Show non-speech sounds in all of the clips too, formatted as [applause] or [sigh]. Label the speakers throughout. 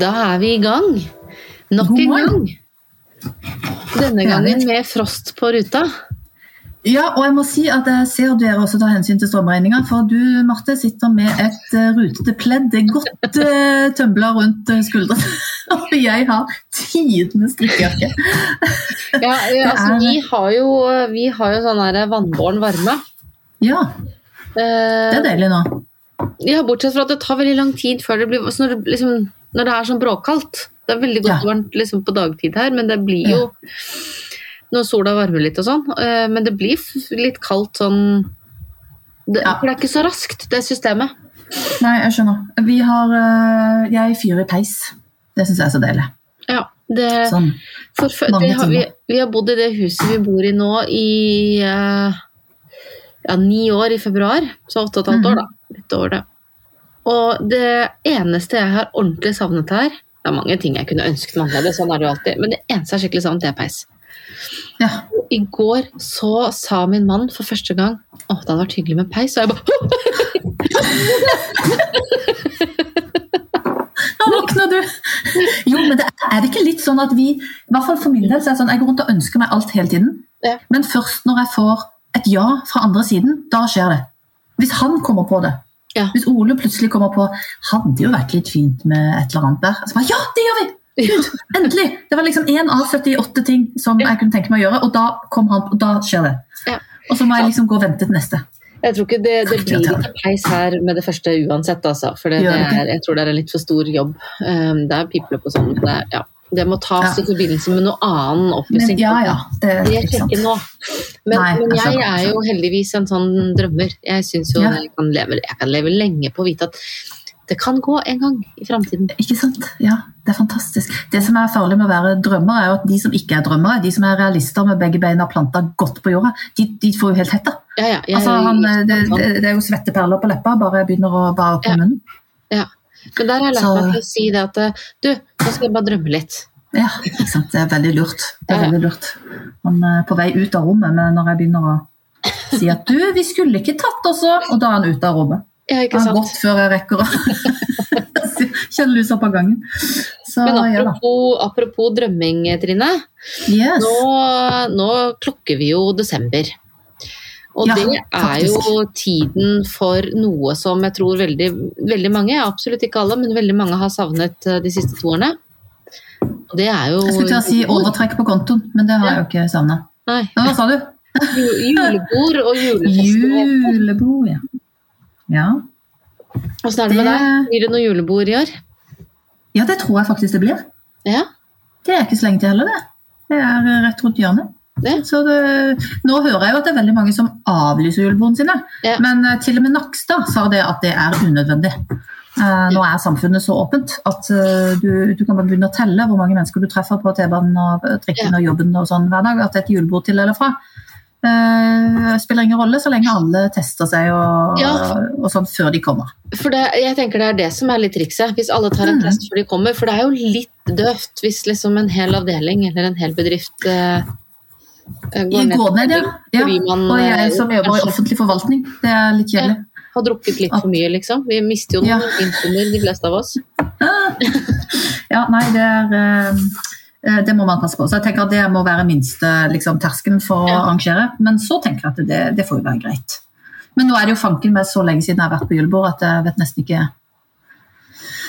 Speaker 1: Da er vi i gang. Nok en gang. Denne gangen med frost på ruta.
Speaker 2: Ja, og jeg må si at jeg ser dere også tar hensyn til strømregninga. For du, Marte, sitter med et eh, rutete pledd. Godt uh, tømla rundt uh, skuldrene. [laughs] Og jeg har tidenes strikkejakke. [laughs]
Speaker 1: Ja, ja, altså, vi har jo, vi har jo sånn her vannbåren varme.
Speaker 2: Ja, det
Speaker 1: Eh,
Speaker 2: er deilig nå.
Speaker 1: ja, bortsett fra at det tar veldig lang tid før det blir så når, det, liksom, når det er sånn bråkaldt. Det er veldig godt
Speaker 2: Ja.
Speaker 1: varmt liksom, på dagtid her, men det blir jo Når sola varmer litt og sånn. eh, men det blir litt kaldt sånn det,
Speaker 2: Ja.
Speaker 1: For det er ikke så raskt, det systemet.
Speaker 2: Nei, jeg skjønner. Vi har eh, Jeg fyrer i peis. Det syns jeg er så deilig.
Speaker 1: Ja, det,
Speaker 2: Sånn.
Speaker 1: For, for, det har, vi, vi har bodd i det huset vi bor i nå i eh, ja, ni år i februar. Så åtte og et halvt år, da. Litt over det. Og det eneste jeg har ordentlig savnet her Det er mange ting jeg kunne ønsket meg annerledes, sånn er det jo alltid. Men det eneste jeg har skikkelig savnet, det er peis.
Speaker 2: Ja.
Speaker 1: I går så sa min mann for første gang å, det hadde vært hyggelig med peis. Og jeg bare
Speaker 2: Nå våkner du! Jo, men det er det ikke litt sånn at vi i hvert fall for min del, så er det sånn, Jeg går rundt og ønsker meg alt hele tiden.
Speaker 1: Ja.
Speaker 2: Men først når jeg får et ja fra andre siden, da skjer det. Hvis han kommer på det.
Speaker 1: Ja.
Speaker 2: Hvis Ole plutselig kommer på hadde jo vært litt fint med et eller annet der. Så bare, ja, det gjør vi! Gud, [laughs] endelig! Det var liksom én av 78 ting som jeg kunne tenke meg å gjøre, og da kom han, og da skjer det.
Speaker 1: Ja.
Speaker 2: Og så må jeg liksom gå og vente til neste.
Speaker 1: Jeg tror ikke det, det blir ikke peis her med det første uansett, altså. For det, det
Speaker 2: det
Speaker 1: er, jeg tror det er en litt for stor jobb. Um, det er piple på sånn. Det, er- ja. Det må tas
Speaker 2: Ja.
Speaker 1: i forbindelse med noe annen oppussing.
Speaker 2: ja, ja. Det,
Speaker 1: Det er
Speaker 2: ikke sant.
Speaker 1: nå. Men,
Speaker 2: Nei,
Speaker 1: men
Speaker 2: jeg
Speaker 1: jeg er jo heldigvis en sånn drømmer. Jeg syns jo
Speaker 2: Ja.
Speaker 1: jeg, kan leve, jeg kan leve lenge på å vite at det kan gå en gang i framtiden.
Speaker 2: Ikke sant? Ja, det er fantastisk. Det som er farlig med å være drømmer, er jo at de som ikke er drømmere, de som er realister med begge beina planta godt på jorda, de, de får jo helt hetta.
Speaker 1: Ja, ja,
Speaker 2: Altså, det, det, det er jo svetteperler på leppa bare jeg begynner å bare
Speaker 1: Ja.
Speaker 2: munnen.
Speaker 1: ja. Men der har jeg lært meg til å si det at du, nå skal jeg bare drømme litt.
Speaker 2: Ja, ikke sant? Det er veldig lurt. Det er
Speaker 1: Ja, ja.
Speaker 2: veldig lurt. Man er på vei ut av rommet, men når jeg begynner å si at du, vi skulle ikke tatt også, og da er han ute av rommet.
Speaker 1: Ja, ikke sant.
Speaker 2: Han har gått før jeg rekker å [laughs] kjenne lusa på gangen. Så
Speaker 1: Men
Speaker 2: ja
Speaker 1: apropos, apropos drømming, Trine.
Speaker 2: Yes.
Speaker 1: Nå, nå klokker vi jo desember. Og
Speaker 2: Ja,
Speaker 1: det er jo tiden for noe som jeg tror veldig, veldig mange, absolutt ikke alle, men veldig mange har savnet eh, de siste to årene. Og det er jo
Speaker 2: Jeg skulle til å si overtrekk på kontoen, men det har jeg jo ikke savna. Hva sa du?
Speaker 1: ju- julebord og julefester.
Speaker 2: Julebord, ja. Ja.
Speaker 1: Åssen er det med deg? Blir det noe julebord i år?
Speaker 2: ja, det tror jeg faktisk det blir.
Speaker 1: Ja?
Speaker 2: Det er ikke så lenge til heller, det. Det er eh, rett rundt hjørnet.
Speaker 1: Det?
Speaker 2: Så det, nå hører jeg jo at det er veldig mange som avlyser julebordene sine.
Speaker 1: Ja.
Speaker 2: Men eh, til og med Nakstad sa det at det er unødvendig. Eh, nå er samfunnet så åpent at uh, du, du kan bare begynne å telle hvor mange mennesker du treffer på T-banen og trikken trikken og jobben og sånn hver dag. At det er et julebord til eller fra. Uh, spiller ingen rolle så lenge alle tester seg og,
Speaker 1: Ja.
Speaker 2: og sånn før de kommer.
Speaker 1: For det, jeg tenker det er det som er litt trikset, hvis alle tar en
Speaker 2: Mm.
Speaker 1: test før de kommer. For det er jo litt døvt hvis liksom en hel avdeling eller en hel bedrift eh, eh,
Speaker 2: I går ned, ja. ja. Og jeg
Speaker 1: eh,
Speaker 2: som jobber i offentlig forvaltning. Det er litt kjedelig.
Speaker 1: har drukket litt for mye, liksom. Vi mister jo
Speaker 2: Ja.
Speaker 1: noen innsommer, de fleste av oss. [laughs]
Speaker 2: Ja, nei, det er eh, eh, det må man passe på. Så jeg tenker at Det må være minste liksom, terskelen for å arrangere. Men så tenker jeg at det, det får jo være greit. Men nå er det jo fanken meg så lenge siden jeg har vært på julebord at jeg vet nesten ikke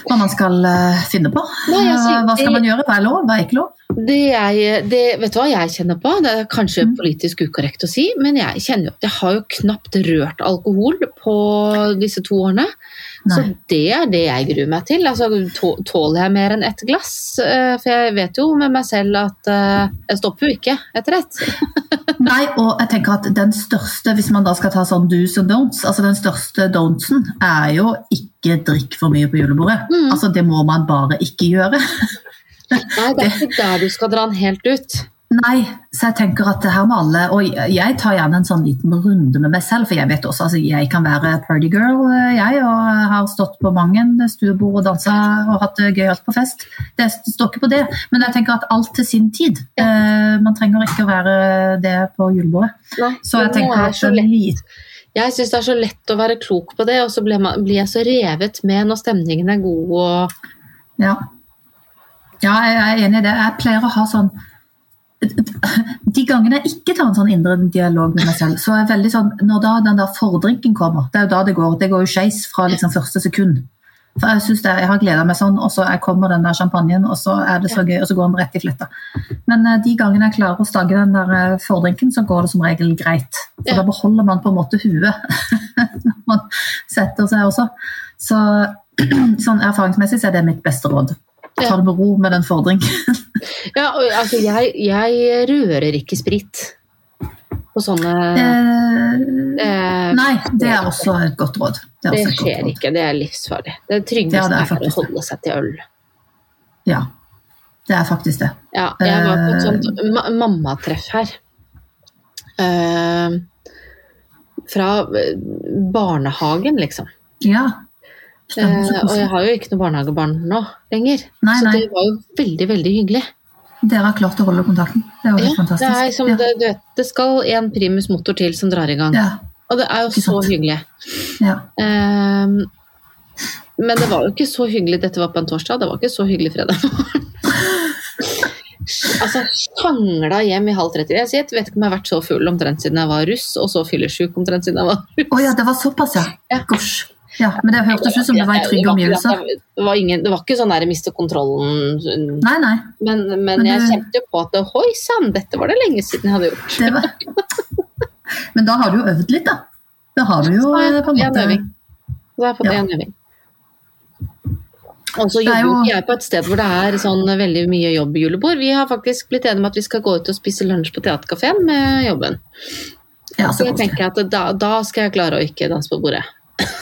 Speaker 2: hva man skal eh, finne på.
Speaker 1: Nei,
Speaker 2: altså, hva skal man gjøre? Hva er lov? Hva er ikke lov?
Speaker 1: Det jeg, det, vet du hva jeg kjenner på? Det er kanskje
Speaker 2: Mm.
Speaker 1: politisk ukorrekt å si, men jeg kjenner jo at jeg har jo knapt rørt alkohol på disse to årene. Så det er det jeg gruer meg til. Altså, tåler jeg mer enn ett glass? Eh, For jeg vet jo med meg selv at jeg stopper jo ikke etter ett. [laughs]
Speaker 2: Nei, og jeg tenker at den største, hvis man da skal ta sånn do's and don'ts, altså den største don'tsen er jo ikke drikk for mye på julebordet.
Speaker 1: Mm.
Speaker 2: Altså det må man bare ikke gjøre. [laughs]
Speaker 1: Nei, det er ikke der du skal dra den helt ut.
Speaker 2: Nei, så jeg tenker at det her med alle Og jeg tar gjerne en sånn liten runde med meg selv, for jeg vet også altså jeg kan være party girl, jeg, og har stått på mange stuebord og dansa og hatt det gøyalt på fest. Det står ikke på det, men jeg tenker at alt til sin tid. Ja. man trenger ikke å være det på julebordet.
Speaker 1: Nei,
Speaker 2: Så jeg tenker
Speaker 1: er
Speaker 2: at
Speaker 1: så lett. Jeg syns det er så lett å være klok på det, og så blir, man, blir jeg så revet med når stemningen er god og
Speaker 2: ja. Ja, jeg er enig i det. Jeg pleier å ha sånn De gangene jeg ikke tar en sånn indre dialog med meg selv, så er jeg veldig sånn Når da den der fordrinken kommer, det er jo da det går. Det går jo skeis fra liksom første sekund. For Jeg synes det, jeg har gleda meg sånn, og så kommer den der champagnen, og så er det så gøy, og så går den rett i fletta. Men eh, de gangene jeg klarer å stagge den der eh, fordrinken, så går det som regel greit. For
Speaker 1: Ja.
Speaker 2: da beholder man på en måte huet [laughs] når man setter seg også. Så [clears throat] sånn erfaringsmessig så er det mitt beste råd. Ta det med ro med den fordrinken. [laughs]
Speaker 1: Ja, altså, jeg, jeg rører ikke sprit på sånne
Speaker 2: Eh,
Speaker 1: eh,
Speaker 2: nei, det er også et godt råd. Det,
Speaker 1: Det skjer
Speaker 2: råd.
Speaker 1: ikke, det er livsfarlig. Det tryggeste
Speaker 2: Ja, det er
Speaker 1: er, å holde seg til øl.
Speaker 2: Ja, det er faktisk det.
Speaker 1: Ja, jeg var på et
Speaker 2: Eh.
Speaker 1: sånt ma mammatreff her. Eh, fra eh, barnehagen, liksom.
Speaker 2: Ja.
Speaker 1: Eh, og jeg har jo ikke noe barnehagebarn nå lenger.
Speaker 2: Nei,
Speaker 1: så
Speaker 2: nei.
Speaker 1: det var jo veldig, veldig hyggelig.
Speaker 2: Dere har klart å holde kontakten. Det er jo
Speaker 1: Ja,
Speaker 2: helt
Speaker 1: det,
Speaker 2: fantastisk.
Speaker 1: er som,
Speaker 2: ja.
Speaker 1: det, du vet, det skal en primus motor til som drar i gang.
Speaker 2: Ja,
Speaker 1: Og det er jo så hyggelig.
Speaker 2: ja.
Speaker 1: Ehm, men det var jo ikke så hyggelig Dette var på en torsdag, det var ikke så hyggelig fredag morgen. [laughs] altså, sjangla hjem i halv 30. Jeg vet ikke om jeg har vært så full omtrent siden jeg var russ, og så fyllesyk omtrent siden jeg var russ.
Speaker 2: Å ja, det var såpass. Ja. Gosh. Ja, men det hørtes ut som det var i trygge omgivelser.
Speaker 1: Det var, ingen, det var ikke sånn der miste kontrollen,
Speaker 2: Nei, nei.
Speaker 1: men, men,
Speaker 2: Men
Speaker 1: jeg
Speaker 2: det...
Speaker 1: kjente jo på at hoi sann, dette var det lenge siden jeg hadde gjort.
Speaker 2: Var... [laughs] Men da har du jo øvd litt, da. Da har du jo på en måte
Speaker 1: øving. Så har jeg fått
Speaker 2: Ja.
Speaker 1: øving. Og så
Speaker 2: er
Speaker 1: jobber jo jeg på et sted hvor det er sånn veldig mye jobb julebord. Vi har faktisk blitt enige om at vi skal gå ut og spise lunsj på Theatercaféen med jobben.
Speaker 2: Ja,
Speaker 1: Så
Speaker 2: så
Speaker 1: jeg tenker at da, da skal jeg klare å ikke danse på bordet.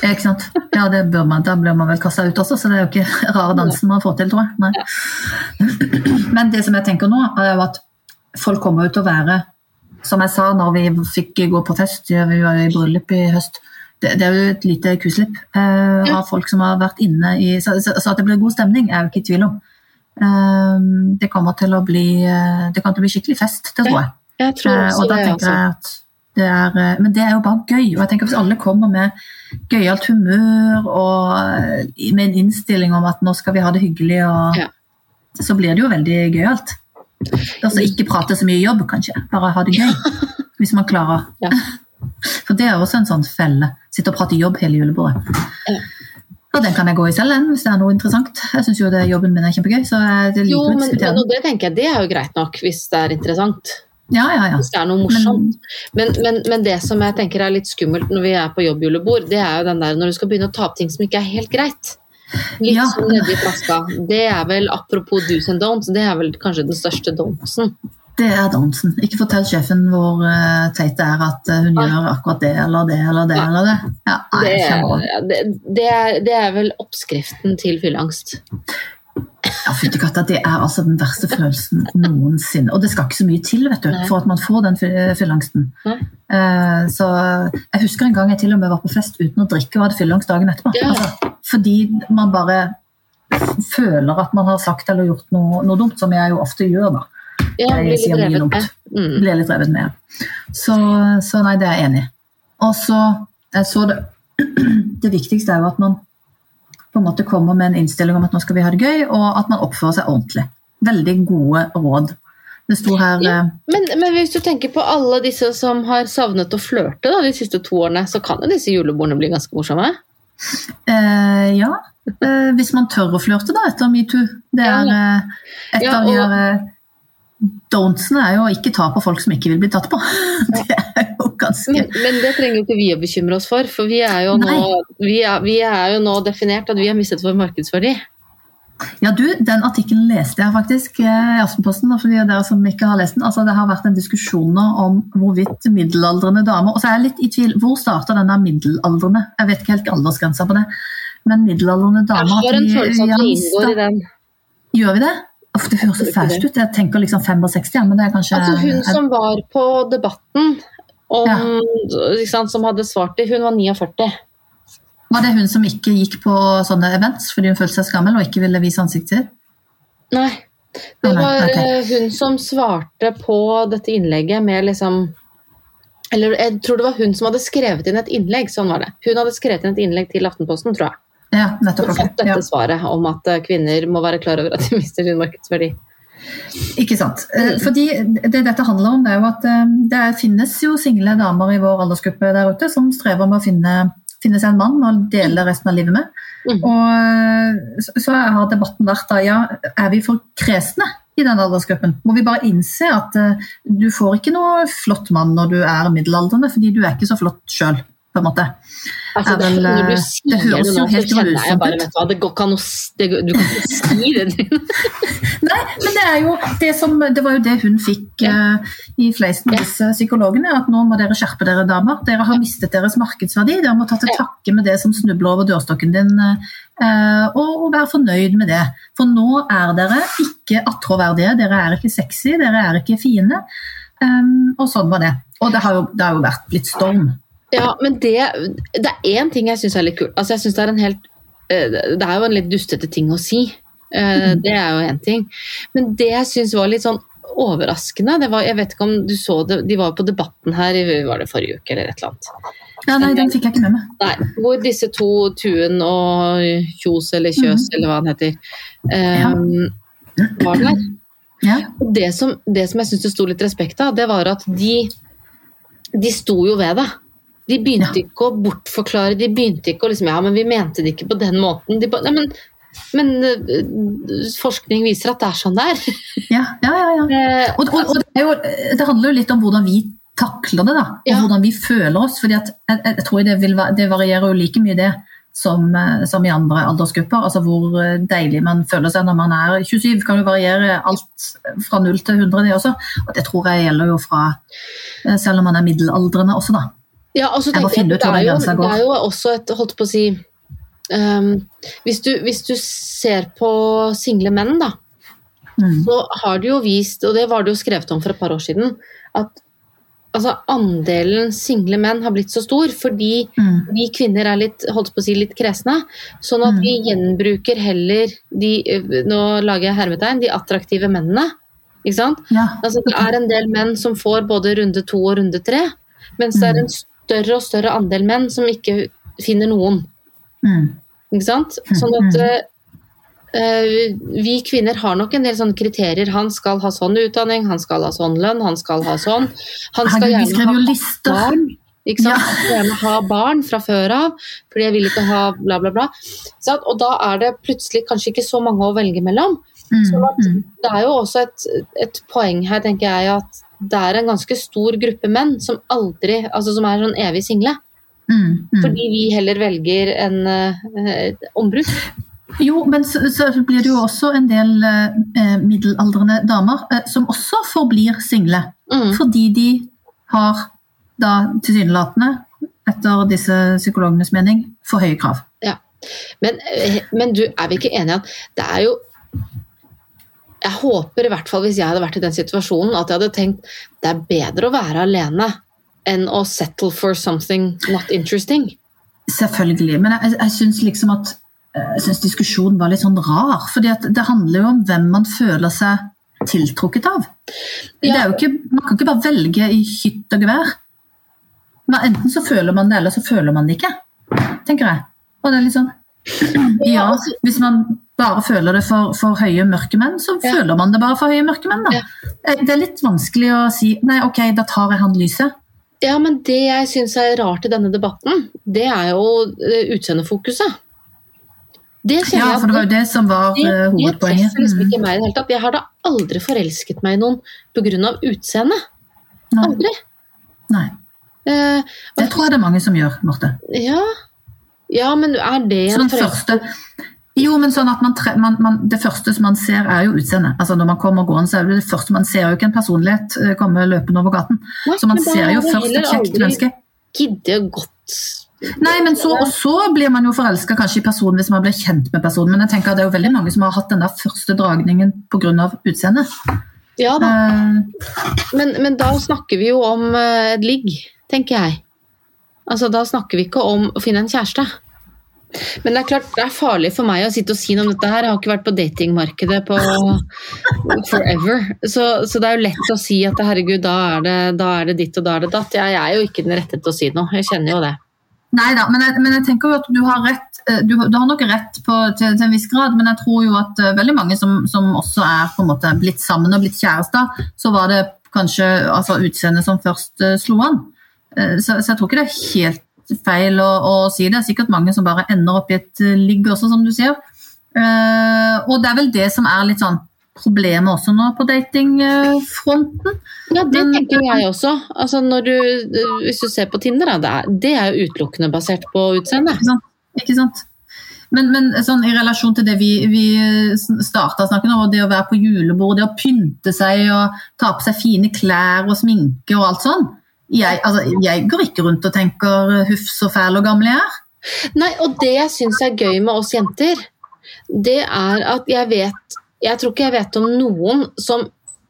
Speaker 2: Ikke sant? Ja, det bør man. Da blir man vel kasta ut også, så det er jo ikke [laughs] rare dansen man får til, tror jeg. Nei. [clears throat] Men det som jeg tenker nå, er jo at folk kommer jo til å være Som jeg sa når vi fikk gå på fest, vi var jo i bryllup i høst det, det er jo et lite kuslipp eh, av folk som har vært inne i så, så, så at det blir god stemning, er jeg jo ikke i tvil om. Eh, det kommer til å bli eh, Det kommer til å bli skikkelig fest, det tror jeg.
Speaker 1: Jeg tror
Speaker 2: Eh,
Speaker 1: også
Speaker 2: og da tenker
Speaker 1: altså.
Speaker 2: jeg at det er, eh, men det er jo bare gøy. Og jeg tenker Hvis alle kommer med gøyalt humør og eh, med en innstilling om at nå skal vi ha det hyggelig, og,
Speaker 1: Ja.
Speaker 2: så blir det jo veldig gøyalt. Altså ikke prate så mye jobb, kanskje. Bare ha det gøy. [laughs] Hvis man klarer.
Speaker 1: Ja. [laughs]
Speaker 2: For det er også en sånn felle. Sitte og prate jobb hele julebordet.
Speaker 1: Ja.
Speaker 2: Og den kan jeg gå i selv, hvis det er noe interessant. Jeg syns jo det, jobben min er kjempegøy, så jeg liker
Speaker 1: Jo, men, men det tenker jeg det er jo greit nok hvis det er interessant.
Speaker 2: Ja, ja, ja.
Speaker 1: Hvis det er noe morsomt. Men, men, men det som jeg tenker er litt skummelt når vi er på jobbjulebord, det er jo den der når du skal begynne å ta opp ting som ikke er helt greit. Litt
Speaker 2: Ja.
Speaker 1: sånn nedi flaska. Det er vel, apropos do's and don'ts, det er vel kanskje den største don'tsen.
Speaker 2: Det er don'tsen. Ikke fortell sjefen hvor uh, teit det er at eh, hun
Speaker 1: ja.
Speaker 2: gjør akkurat det eller det eller det.
Speaker 1: Ja.
Speaker 2: eller det. Ja, nei,
Speaker 1: Det, er- det, det, er, det er vel oppskriften til fylleangst.
Speaker 2: Ja, fytti katta, det er altså den verste følelsen noensinne. Og det skal ikke så mye til vet du,
Speaker 1: Nei.
Speaker 2: for at man får den
Speaker 1: fyllangsten.
Speaker 2: Uh, så Jeg husker en gang jeg til og med var på fest uten å drikke og hadde fyllangst dagen etterpå.
Speaker 1: Ja.
Speaker 2: Altså, fordi man bare føler at man har sagt eller gjort noe, noe dumt, som jeg jo ofte gjør. da.
Speaker 1: Ja,
Speaker 2: Jeg
Speaker 1: blir litt
Speaker 2: sier mye dumt.
Speaker 1: med. Mm.
Speaker 2: Blir litt revet med. Så, så nei, det er jeg enig i. Og så, jeg så det, [clears throat] det viktigste er jo at man på en måte kommer med en innstilling om at nå skal vi ha det gøy, og at man oppfører seg ordentlig. Veldig gode råd. Det sto her
Speaker 1: Ja.
Speaker 2: eh,
Speaker 1: Men, men hvis du tenker på alle disse som har savnet å flørte da, de siste to årene, så kan jo disse julebordene bli ganske morsomme.
Speaker 2: eh, Ja, eh, hvis man tør å flørte da, etter metoo. Det er eh, et
Speaker 1: Ja,
Speaker 2: av de her eh, Don'tsene er jo å ikke ta på folk som ikke vil bli tatt på. [laughs] Det ganske
Speaker 1: Men, men det trenger ikke vi å bekymre oss for, for vi er jo, nå, vi er, vi er jo nå definert at vi har mistet vår markedsverdi.
Speaker 2: Ja, du, Den artikkelen leste jeg faktisk eh, i Aftenposten. For de dere som ikke har lest den, altså Det har vært en diskusjon om hvorvidt middelaldrende damer Og så er jeg litt i tvil. Hvor starter denne middelaldrende? Jeg vet ikke helt aldersgrensa på det. Men middelaldrende damer
Speaker 1: har en følelse av at vi inngår i den.
Speaker 2: Gjør vi det? Uff, det høres så fælt ut. Jeg tenker liksom 65, men det er kanskje
Speaker 1: Altså Hun som var på Debatten, om, sant, som hadde svart det, hun var 49.
Speaker 2: Var det hun som ikke gikk på sånne events fordi hun følte seg skammel og ikke ville vise ansiktet sitt?
Speaker 1: Nei. Det var
Speaker 2: ok.
Speaker 1: eh, hun som svarte på dette innlegget med liksom Eller jeg tror det var hun som hadde skrevet inn et innlegg. Sånn var det. Hun hadde skrevet inn et innlegg til Aftenposten, tror jeg.
Speaker 2: Ja, nettopp.
Speaker 1: Og fått
Speaker 2: ok.
Speaker 1: dette
Speaker 2: Ja.
Speaker 1: svaret om at eh, kvinner må være klar over at de mister sin markedsverdi.
Speaker 2: Ikke sant. Eh,
Speaker 1: Mm.
Speaker 2: Fordi det dette handler om, det er jo at eh, det finnes jo single damer i vår aldersgruppe der ute som strever med å finne, finne seg en mann og dele resten av livet med.
Speaker 1: Mm.
Speaker 2: Og eh, så- har debatten vært da, ja, er vi for kresne i den aldersgruppen? Må vi bare innse at du får ikke noe flott mann når du er middelaldrende, fordi du er ikke så flott sjøl, på en måte.
Speaker 1: Altså, det,
Speaker 2: vel,
Speaker 1: når du sier det høres jo
Speaker 2: helt grusomt ut.
Speaker 1: det går ikke an å Du kan ikke si det. [laughs]
Speaker 2: Nei, men det er jo det som Det var jo det hun fikk uh, i fleisen hos disse psykologene. At nå må dere skjerpe dere, damer. Dere har mistet deres markedsverdi. Dere må ta til takke med det som snubler over dørstokken din, uh, og, og være fornøyd med det. For nå er dere ikke attråverdige. Dere er ikke sexy, dere er ikke fine. Um, og sånn var det. Og det har jo, det har jo vært blitt storm.
Speaker 1: Ja, men det, det er én ting jeg syns er litt kult. Altså, jeg synes det er en helt eh, Det er jo en litt dustete ting å si. Eh, Det er jo én ting. Men det jeg syns var litt sånn overraskende det var, Jeg vet ikke om du så det, de var på Debatten her i var det forrige uke eller et eller annet.
Speaker 2: Ja, nei, den fikk jeg ikke med meg.
Speaker 1: Nei, hvor disse to, Tuen og Kjos eller Kjøs eller hva han heter, eh, var der.
Speaker 2: Ja.
Speaker 1: Og det som, det som jeg syns det sto litt respekt av, det var at de, de sto jo ved det. De begynte
Speaker 2: Ja.
Speaker 1: ikke å bortforklare, de begynte ikke å liksom Ja, men vi mente det ikke på den måten. De nei, men, men øh, forskning viser at det er sånn det er.
Speaker 2: Ja, ja, ja. ja. [laughs]
Speaker 1: Eh,
Speaker 2: Og, og, og det, jo, det handler jo litt om hvordan vi takler det, da. Og
Speaker 1: Ja.
Speaker 2: hvordan vi føler oss. fordi at jeg, jeg tror det, vil, det varierer jo like mye det som, eh, som i andre aldersgrupper. Altså hvor eh, deilig man føler seg når man er 27. Kan jo variere alt fra 0 til 100, det også. Og det tror jeg gjelder jo fra eh, selv om man er middelaldrende også, da.
Speaker 1: Ja, altså,
Speaker 2: Jeg må finne ut hvor
Speaker 1: det,
Speaker 2: den grensa går.
Speaker 1: det er jo også et Holdt på å si um, hvis, du, hvis du ser på single menn, da,
Speaker 2: Mm.
Speaker 1: så har det jo vist, og det var det jo skrevet om for et par år siden, at altså, andelen single menn har blitt så stor fordi
Speaker 2: Mm.
Speaker 1: vi kvinner er litt, holdt på å si, litt kresne. Sånn at
Speaker 2: Mm.
Speaker 1: vi gjenbruker heller de Nå lager jeg hermetegn de attraktive mennene. Ikke sant?
Speaker 2: Ja.
Speaker 1: Altså, det er en del menn som får både runde to og runde tre, mens det er en større og større andel menn som ikke finner noen.
Speaker 2: Mm.
Speaker 1: Ikke sant? Sånn at eh, eh, vi kvinner har nok en del sånne kriterier. Han skal ha sånn utdanning, han skal ha sånn lønn, han skal ha sånn. Han skal gjerne ha barn. Ikke sant?
Speaker 2: Ja.
Speaker 1: Gjerne ha barn fra før av, fordi jeg vil ikke ha bla, bla, bla. Sånn, Og da er det plutselig kanskje ikke så mange å velge mellom.
Speaker 2: Mm.
Speaker 1: Sånn at
Speaker 2: Mm.
Speaker 1: det er jo også et, et poeng her, tenker jeg, at det er en ganske stor gruppe menn som aldri, altså som er sånn evig single.
Speaker 2: Mm. Mm.
Speaker 1: Fordi vi heller velger en eh, ombruk.
Speaker 2: Jo, men så, så blir det jo også en del eh, middelaldrende damer eh, som også forblir single.
Speaker 1: Mm.
Speaker 2: Fordi de har da tilsynelatende, etter disse psykologenes mening, for høye krav.
Speaker 1: Men, eh, men du, er vi ikke enige at det er jo Jeg håper i hvert fall hvis jeg hadde vært i den situasjonen, at jeg hadde tenkt det er bedre å være alene enn å settle for something not interesting.
Speaker 2: Selvfølgelig. Men jeg, jeg syns liksom at eh, jeg synes diskusjonen var litt sånn rar. fordi det handler jo om hvem man føler seg tiltrukket av. Det er jo ikke, man kan ikke bare velge i hytt og gevær. Men enten så føler man det, eller så føler man det ikke. tenker jeg. Og det er litt sånn [clears throat] Ja,
Speaker 1: altså-
Speaker 2: hvis man bare føler det for, for høye mørke menn, så
Speaker 1: Ja.
Speaker 2: føler man det bare for høye mørke menn. da.
Speaker 1: Ja.
Speaker 2: Eh, Det er litt vanskelig å si nei, ok, da tar jeg han lyset.
Speaker 1: Ja, men det jeg syns er rart i denne debatten, det er jo eh, utseendefokuset. Det
Speaker 2: Ja, for det var jo det som var
Speaker 1: det,
Speaker 2: eh, hovedpoenget.
Speaker 1: liksom
Speaker 2: Mm.
Speaker 1: ikke meg i det hele tatt. Jeg har da aldri forelsket meg i noen pga. utseendet. Aldri.
Speaker 2: Nei.
Speaker 1: Eh,
Speaker 2: Det tror jeg det er mange som gjør, Marte.
Speaker 1: ja. ja, men er det en sånn
Speaker 2: første jo, men sånn at man, man, man, Det første som man ser, er jo utseendet. Altså Når man kommer gående, så er det det første man ser jo ikke en personlighet eh, komme løpende over gaten.
Speaker 1: Nei,
Speaker 2: Så man ser jo først et kjekt menneske.
Speaker 1: Gidde godt
Speaker 2: Nei, men så, og så blir man jo forelska kanskje i personen hvis man blir kjent med personen. Men jeg tenker at det er jo veldig mange som har hatt den der første dragningen pga. utseendet.
Speaker 1: Ja da,
Speaker 2: Uh,
Speaker 1: men, men da snakker vi jo om eh, et ligg, tenker jeg. Altså, Da snakker vi ikke om å finne en kjæreste. Men det er klart, det er farlig for meg å sitte og si noe om dette her. Jeg har ikke vært på datingmarkedet på forever. Så, så det er jo lett å si at herregud, da er, det, da er det ditt og da er det datt. Jeg er jo ikke den rette til å si noe. Jeg kjenner jo det.
Speaker 2: Nei da, men men jeg tenker jo at du har rett eh, du, du har nok rett på, til, til, en viss grad, men jeg tror jo at uh, veldig mange som, som, også er på en måte blitt sammen og blitt kjærester, så var det kanskje altså, utseendet som først uh, slo an. Uh, så, så, jeg tror ikke det er helt feil å, å, si det. Er sikkert mange som bare ender opp i et ligg også, som du sier. og det er vel det som er litt sånn problemet også nå på datingfronten.
Speaker 1: Ja, det tenker jeg også. Altså du, hvis du ser på Tinder, det er, det er jo utelukkende basert på utseende.
Speaker 2: Ikke sant? Ikke sant? Men, men sånn, i relasjon til det vi, vi starta snakken om, det å være på julebord, det å pynte seg og ta på seg fine klær og sminke og alt sånn Jeg, altså, jeg går ikke rundt og tenker 'huff, så fæl og gammel jeg er'.
Speaker 1: Nei, og det jeg syns er gøy med oss jenter, det er at jeg vet jeg tror ikke jeg vet om noen som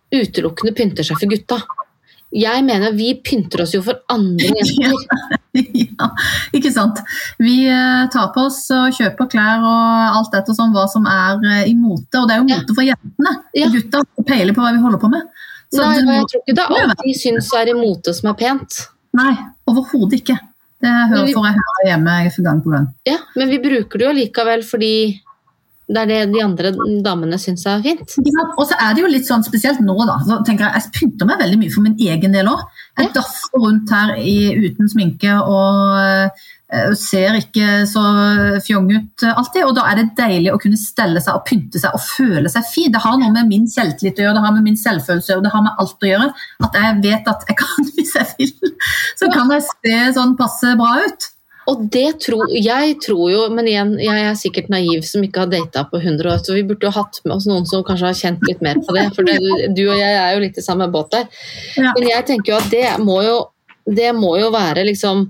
Speaker 1: utelukkende pynter seg for gutta. Jeg mener vi pynter oss jo for andre [laughs] jenter.
Speaker 2: Ja, ikke sant. Vi eh, tar på oss og kjøper klær og alt dette sånn hva som er eh, i mote. Og det er jo mote for jentene. Ja. Gutta peiler på hva vi holder på med.
Speaker 1: Så Nei, det, jeg tror ikke det er alt de syns er i mote som er pent.
Speaker 2: Nei, overhodet ikke. Det hører, får jeg høre hjemme gang på gang.
Speaker 1: Ja, Men vi bruker det jo likevel fordi det er det de andre damene syns er fint.
Speaker 2: Ja, og så er det jo litt sånn spesielt nå, da. Så tenker Jeg jeg pynter meg veldig mye for min egen del òg. Jeg ja. daffer rundt her i, uten sminke og uh, ser ikke så fjong ut alltid. Og da er det deilig å kunne stelle seg og pynte seg og føle seg fin. Det har noe med min selvtillit å gjøre, det har med min selvfølelse å gjøre, det har med alt å gjøre. At jeg vet at jeg kan, [laughs] hvis jeg vil, så kan jeg se sånn passe bra ut.
Speaker 1: Og det tror jeg tror jo, men igjen, jeg er sikkert naiv som ikke har data på 100 år, så vi burde jo hatt med oss noen som kanskje har kjent litt mer på det. For det, du og jeg er jo litt i samme båt der. Men jeg tenker jo at det må jo, det må jo være liksom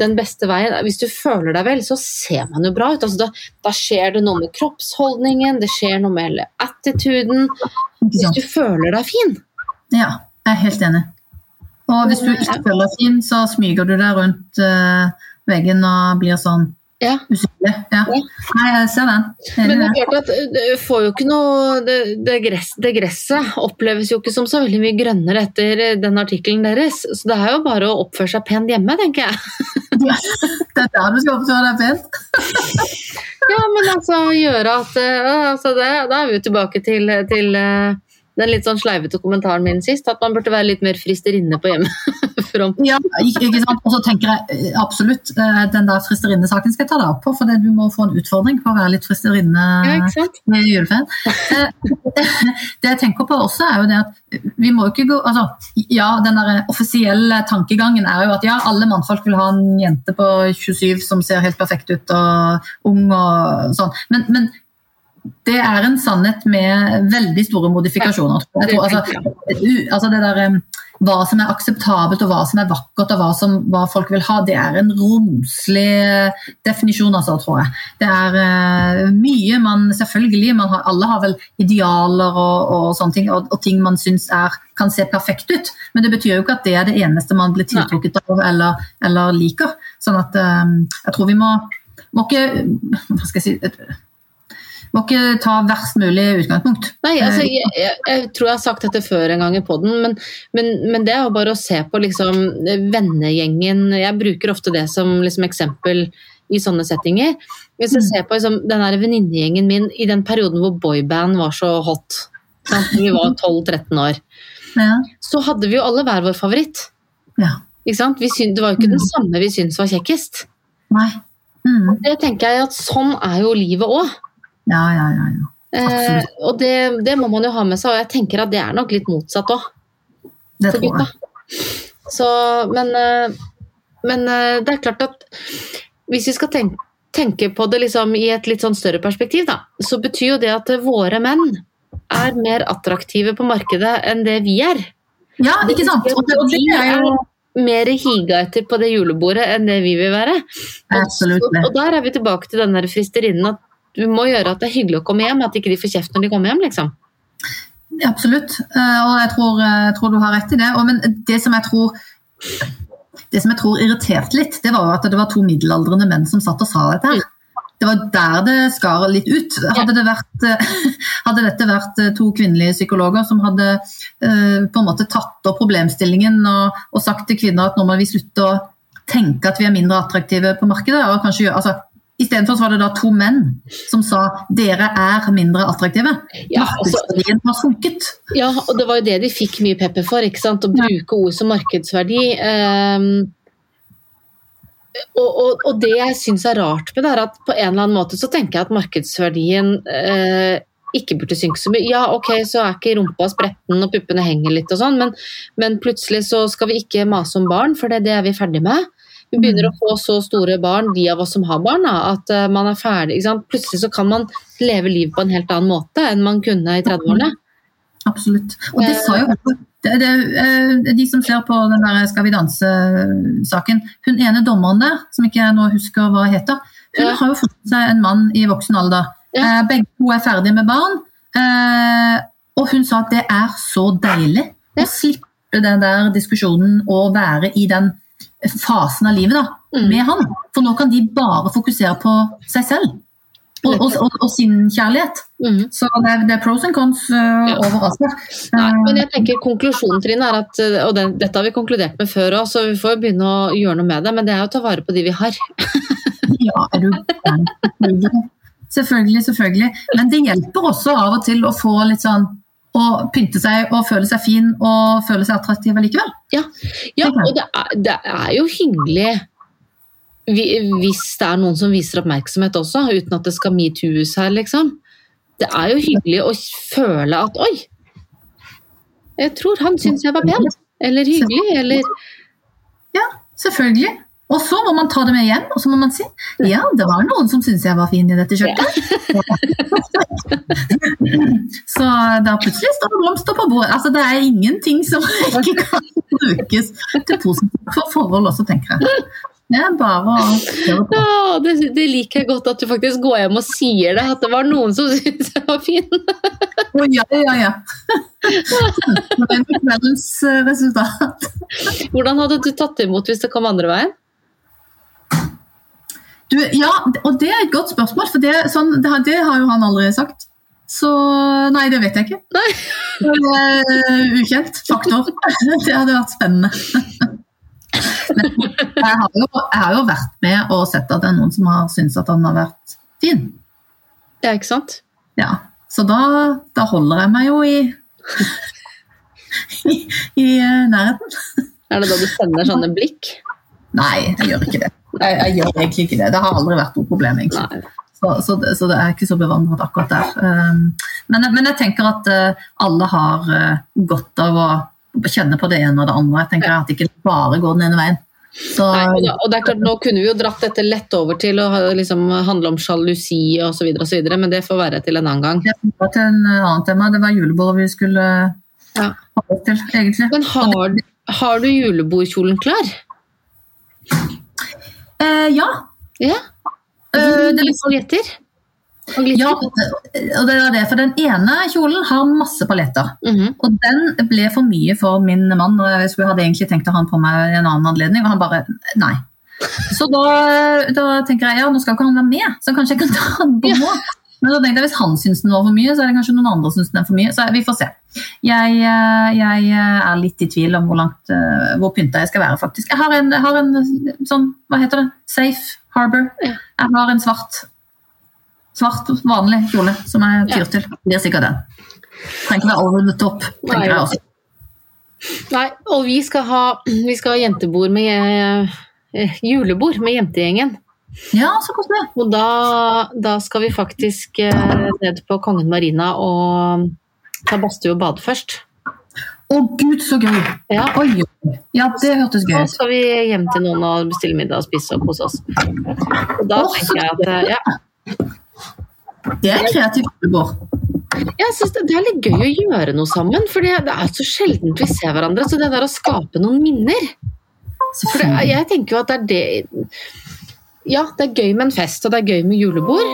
Speaker 1: den beste veien. Hvis du føler deg vel, så ser man jo bra ut. Altså da, da, skjer det noe med kroppsholdningen, det skjer noe med attituden. Hvis du føler deg fin.
Speaker 2: Ja, jeg er helt enig. Og hvis du ikke føler deg fin, så smyger du deg rundt uh veggen og blir sånn ja. usynlig. Ja. Nei, jeg ser den.
Speaker 1: Men det er klart at du får jo ikke noe det, det, gress, det, gresset oppleves jo ikke som så veldig mye grønnere etter den artikkelen deres. Så det er jo bare å oppføre seg pent hjemme, tenker jeg. [laughs]
Speaker 2: Ja, det er der du skal oppføre deg pent. [laughs]
Speaker 1: ja, men altså gjøre at altså det, Da er vi jo tilbake til, til uh, den litt sånn sleivete kommentaren min sist, at man burde være litt mer fristerinne på hjemmefronten. [laughs]
Speaker 2: ja, ikke sant. Og så tenker jeg eh, absolutt eh, den der fristerinnesaken skal jeg ta deg opp på, for du må få en utfordring på å være litt fristerinne ja, med juleferien. Eh, [laughs] det jeg tenker på også, er jo det at vi må jo ikke gå altså, Ja, den der offisielle tankegangen er jo at ja, alle mannfolk vil ha en jente på 27 som ser helt perfekt ut og ung og sånn, men, men det er en sannhet med veldig store modifikasjoner. Tror, altså, altså det der, hva som er akseptabelt og hva som er vakkert og hva, som, hva folk vil ha, det er en romslig definisjon, altså, tror jeg. Det er uh, mye man Selvfølgelig, man har, alle har vel idealer og, og sånne ting, og, og ting man syns kan se perfekt ut, men det betyr jo ikke at det er det eneste man blir tiltrukket av eller, eller liker. Sånn at um, jeg tror vi må, må ikke Hva skal jeg si må ikke ta verst mulig utgangspunkt.
Speaker 1: Nei, altså, jeg, jeg, jeg, tror jeg har sagt dette før en gang i poden, men, men, men, det er jo bare å se på liksom, vennegjengen. Jeg bruker ofte det som liksom, eksempel i sånne settinger. Hvis jeg mm. ser på liksom, den venninnegjengen min i den perioden hvor boyband var så hot, sant? vi var [laughs] 12-13 år, ja. så hadde vi jo alle hver vår favoritt.
Speaker 2: Ja.
Speaker 1: Synd, det var jo ikke mm. den samme vi syntes var kjekkest.
Speaker 2: Nei. Mm.
Speaker 1: Det tenker jeg at Sånn er jo livet òg.
Speaker 2: Ja, ja, ja. ja.
Speaker 1: Eh, og det, det, må man jo ha med seg, og jeg tenker at det er nok litt motsatt òg.
Speaker 2: Jeg.
Speaker 1: Så, men, eh, men, eh, det er klart at hvis vi skal tenke, tenke på det liksom i et litt sånn større perspektiv, da, så betyr jo det at våre menn er mer attraktive på markedet enn det vi er.
Speaker 2: Ja, ikke sant? Og det, og det er jo
Speaker 1: mer higa etter på det julebordet enn det vi vil være. Og, og der er vi tilbake til den der fristerinnen at du må gjøre at det er hyggelig å komme hjem, at ikke de får kjeft når de kommer hjem, liksom.
Speaker 2: Absolutt, eh, og jeg tror, eh, jeg tror, du har rett i det. Men det som jeg tror det som jeg tror irriterte litt, det var at det var to middelaldrende menn som satt og sa dette. her. Det var der det skar litt ut. Hadde, det vært, [laughs] hadde, dette vært to kvinnelige psykologer som hadde på en måte tatt opp problemstillingen og, og, sagt til kvinner at nå må vi slutte å tenke at vi er mindre attraktive på markedet, og kanskje altså, Istedenfor var det da to menn som sa dere er mindre attraktive.
Speaker 1: Ja, altså-
Speaker 2: Markedsverdien har sunket.
Speaker 1: Ja, og det var jo det de fikk mye pepper for, ikke sant? å bruke ord som markedsverdi. Um, og, og, og det jeg syns er rart med det, er at på en eller annen måte så tenker jeg at markedsverdien uh, ikke burde synke så mye. Ja, ok, så er ikke rumpa spretten og puppene henger litt og sånn, men, men plutselig så skal vi ikke mase om barn, for det, det er vi ferdig med. Vi begynner å få så store barn, de av oss som har barn, at eh, man er ferdig. Plutselig så kan man leve livet på en helt annen måte enn man kunne i 30-årene.
Speaker 2: Absolutt. Og det sa jo det, det, eh, De som ser på den der Skal vi danse-saken Hun ene dommeren der, som ikke jeg nå husker hva heter, hun
Speaker 1: Ja.
Speaker 2: har jo fått seg en mann i voksen alder.
Speaker 1: Ja.
Speaker 2: Eh, Begge to er ferdige med barn. eh, Og hun sa at det er så deilig
Speaker 1: Ja.
Speaker 2: å slippe den der diskusjonen og være i den fasen av livet da,
Speaker 1: Mm.
Speaker 2: med han. For nå kan de bare fokusere på seg selv og, og, og, og sin kjærlighet.
Speaker 1: Mm.
Speaker 2: Så det er, det er pros and cons uh,
Speaker 1: Ja.
Speaker 2: overalt. der.
Speaker 1: Men jeg tenker konklusjonen Trine, er at, eh, og det, dette har vi konkludert med før òg, så vi får begynne å gjøre noe med det, men det er å ta vare på de vi har. [laughs]
Speaker 2: Ja, er du? [laughs] Selvfølgelig, selvfølgelig. Men det hjelper også av og til å få litt sånn å pynte seg og føle seg fin og føle seg attraktiv allikevel.
Speaker 1: Ja, ja og det er, det er jo hyggelig hvis det er noen som viser oppmerksomhet også, uten at det skal metoos her, liksom. Det er jo hyggelig å føle at oi, jeg tror han syns jeg var pen. Eller hyggelig, eller
Speaker 2: Ja, selvfølgelig. Og så må man ta det med hjem, og så må man si ja, det var noen som syntes jeg var fin i dette kjøttet. [laughs] så da plutselig står det blomster på bordet. Altså, det er ingenting som ikke kan brukes til positivt for forhold også, tenker jeg. Det bare å
Speaker 1: ja, det, det liker jeg godt at du faktisk går hjem og sier det, at det var noen som [laughs] syntes jeg var fin.
Speaker 2: Å, ja, ja, ja. Det er kveldens eh, resultat.
Speaker 1: Hvordan hadde du tatt imot hvis det kom andre veien?
Speaker 2: Du, ja, og det er et godt spørsmål, for det, sånn, det, har- det har jo han aldri sagt. Så nei, det vet jeg ikke.
Speaker 1: Nei. [laughs]
Speaker 2: Det er ukjent faktor. [laughs] Det hadde vært spennende. [laughs] Men jeg har, jo, jeg har jo vært med og sett at det er noen som har syntes at han har vært fin.
Speaker 1: Ja, ikke sant?
Speaker 2: Ja, Så da, da holder jeg meg jo i, i, i eh, nærheten.
Speaker 1: Er det da du sender sånne blikk?
Speaker 2: Nei, jeg gjør ikke det. Jeg, jeg gjør egentlig ikke det. Det har aldri vært noe problem. egentlig. Så, så, det, så det er ikke så bevandret akkurat der. Um, men, men jeg tenker at uh, alle har uh, godt av å kjenne på det ene og det andre. Jeg tenker at det ikke bare går den ene veien. Så,
Speaker 1: Nei, og, da, og det er klart, Nå kunne vi jo dratt dette lett over til å liksom, handle om sjalusi osv., men det får være til en annen gang.
Speaker 2: det var til en annen tema. Det var julebordet vi skulle
Speaker 1: Ja.
Speaker 2: til, egentlig.
Speaker 1: Men har, har du julebordkjolen klar?
Speaker 2: Eh, ja.
Speaker 1: Ja?
Speaker 2: Uh, det er liksom,
Speaker 1: paljetter?
Speaker 2: Ja, og det er det. For den ene kjolen har masse paljetter.
Speaker 1: Mhm.
Speaker 2: Og den ble for mye for min mann. og Jeg hadde egentlig tenkt å ha den på meg i en annen anledning, og han bare nei. Så da, da tenker jeg ja, nå skal ikke han være med, så kanskje jeg kan ta den på nå. Men da tenkte jeg hvis han syns den var for mye, så er det kanskje noen andre som syns den er for mye. Så vi får se. Jeg, eh, jeg er litt i tvil om hvor langt, eh, hvor pynta jeg skal være, faktisk. Jeg har en, jeg har en sånn, hva heter det, safe harbor. Jeg har en svart, svart vanlig kjole som jeg tyr til. Det blir sikkert den. Trenger ikke være over the top, tenker jeg også.
Speaker 1: Nei, og vi skal ha, vi skal ha jentebord med eh, julebord med jentegjengen.
Speaker 2: Ja, så koselig.
Speaker 1: Og da, da skal vi faktisk eh, ned på Kongen Marina og ta badstue og bade først.
Speaker 2: Å gud, så gøy!
Speaker 1: Ja,
Speaker 2: Oi. Ja, det hørtes gøy
Speaker 1: Så skal vi hjem til noen og bestille middag og spise og kose oss. Og da
Speaker 2: oh,
Speaker 1: tenker jeg at eh, ja,
Speaker 2: Det er kreativt Ingeborg.
Speaker 1: jeg synes det, det er litt gøy å gjøre noe sammen, for det, det er så sjelden vi ser hverandre. Så det der å skape noen minner For det, jeg tenker jo at det er det Ja, det er gøy med en fest, og det er gøy med julebord.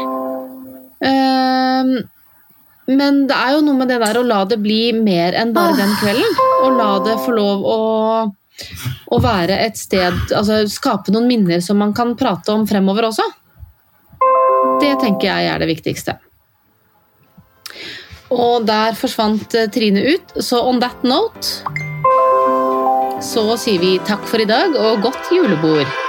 Speaker 1: Um, men det er jo noe med det der å la det bli mer enn bare den kvelden. Og la det få lov å, å være et sted Altså skape noen minner som man kan prate om fremover også. Det tenker jeg er det viktigste. Og der forsvant eh, Trine ut, så on that note så sier vi takk for i dag og godt julebord.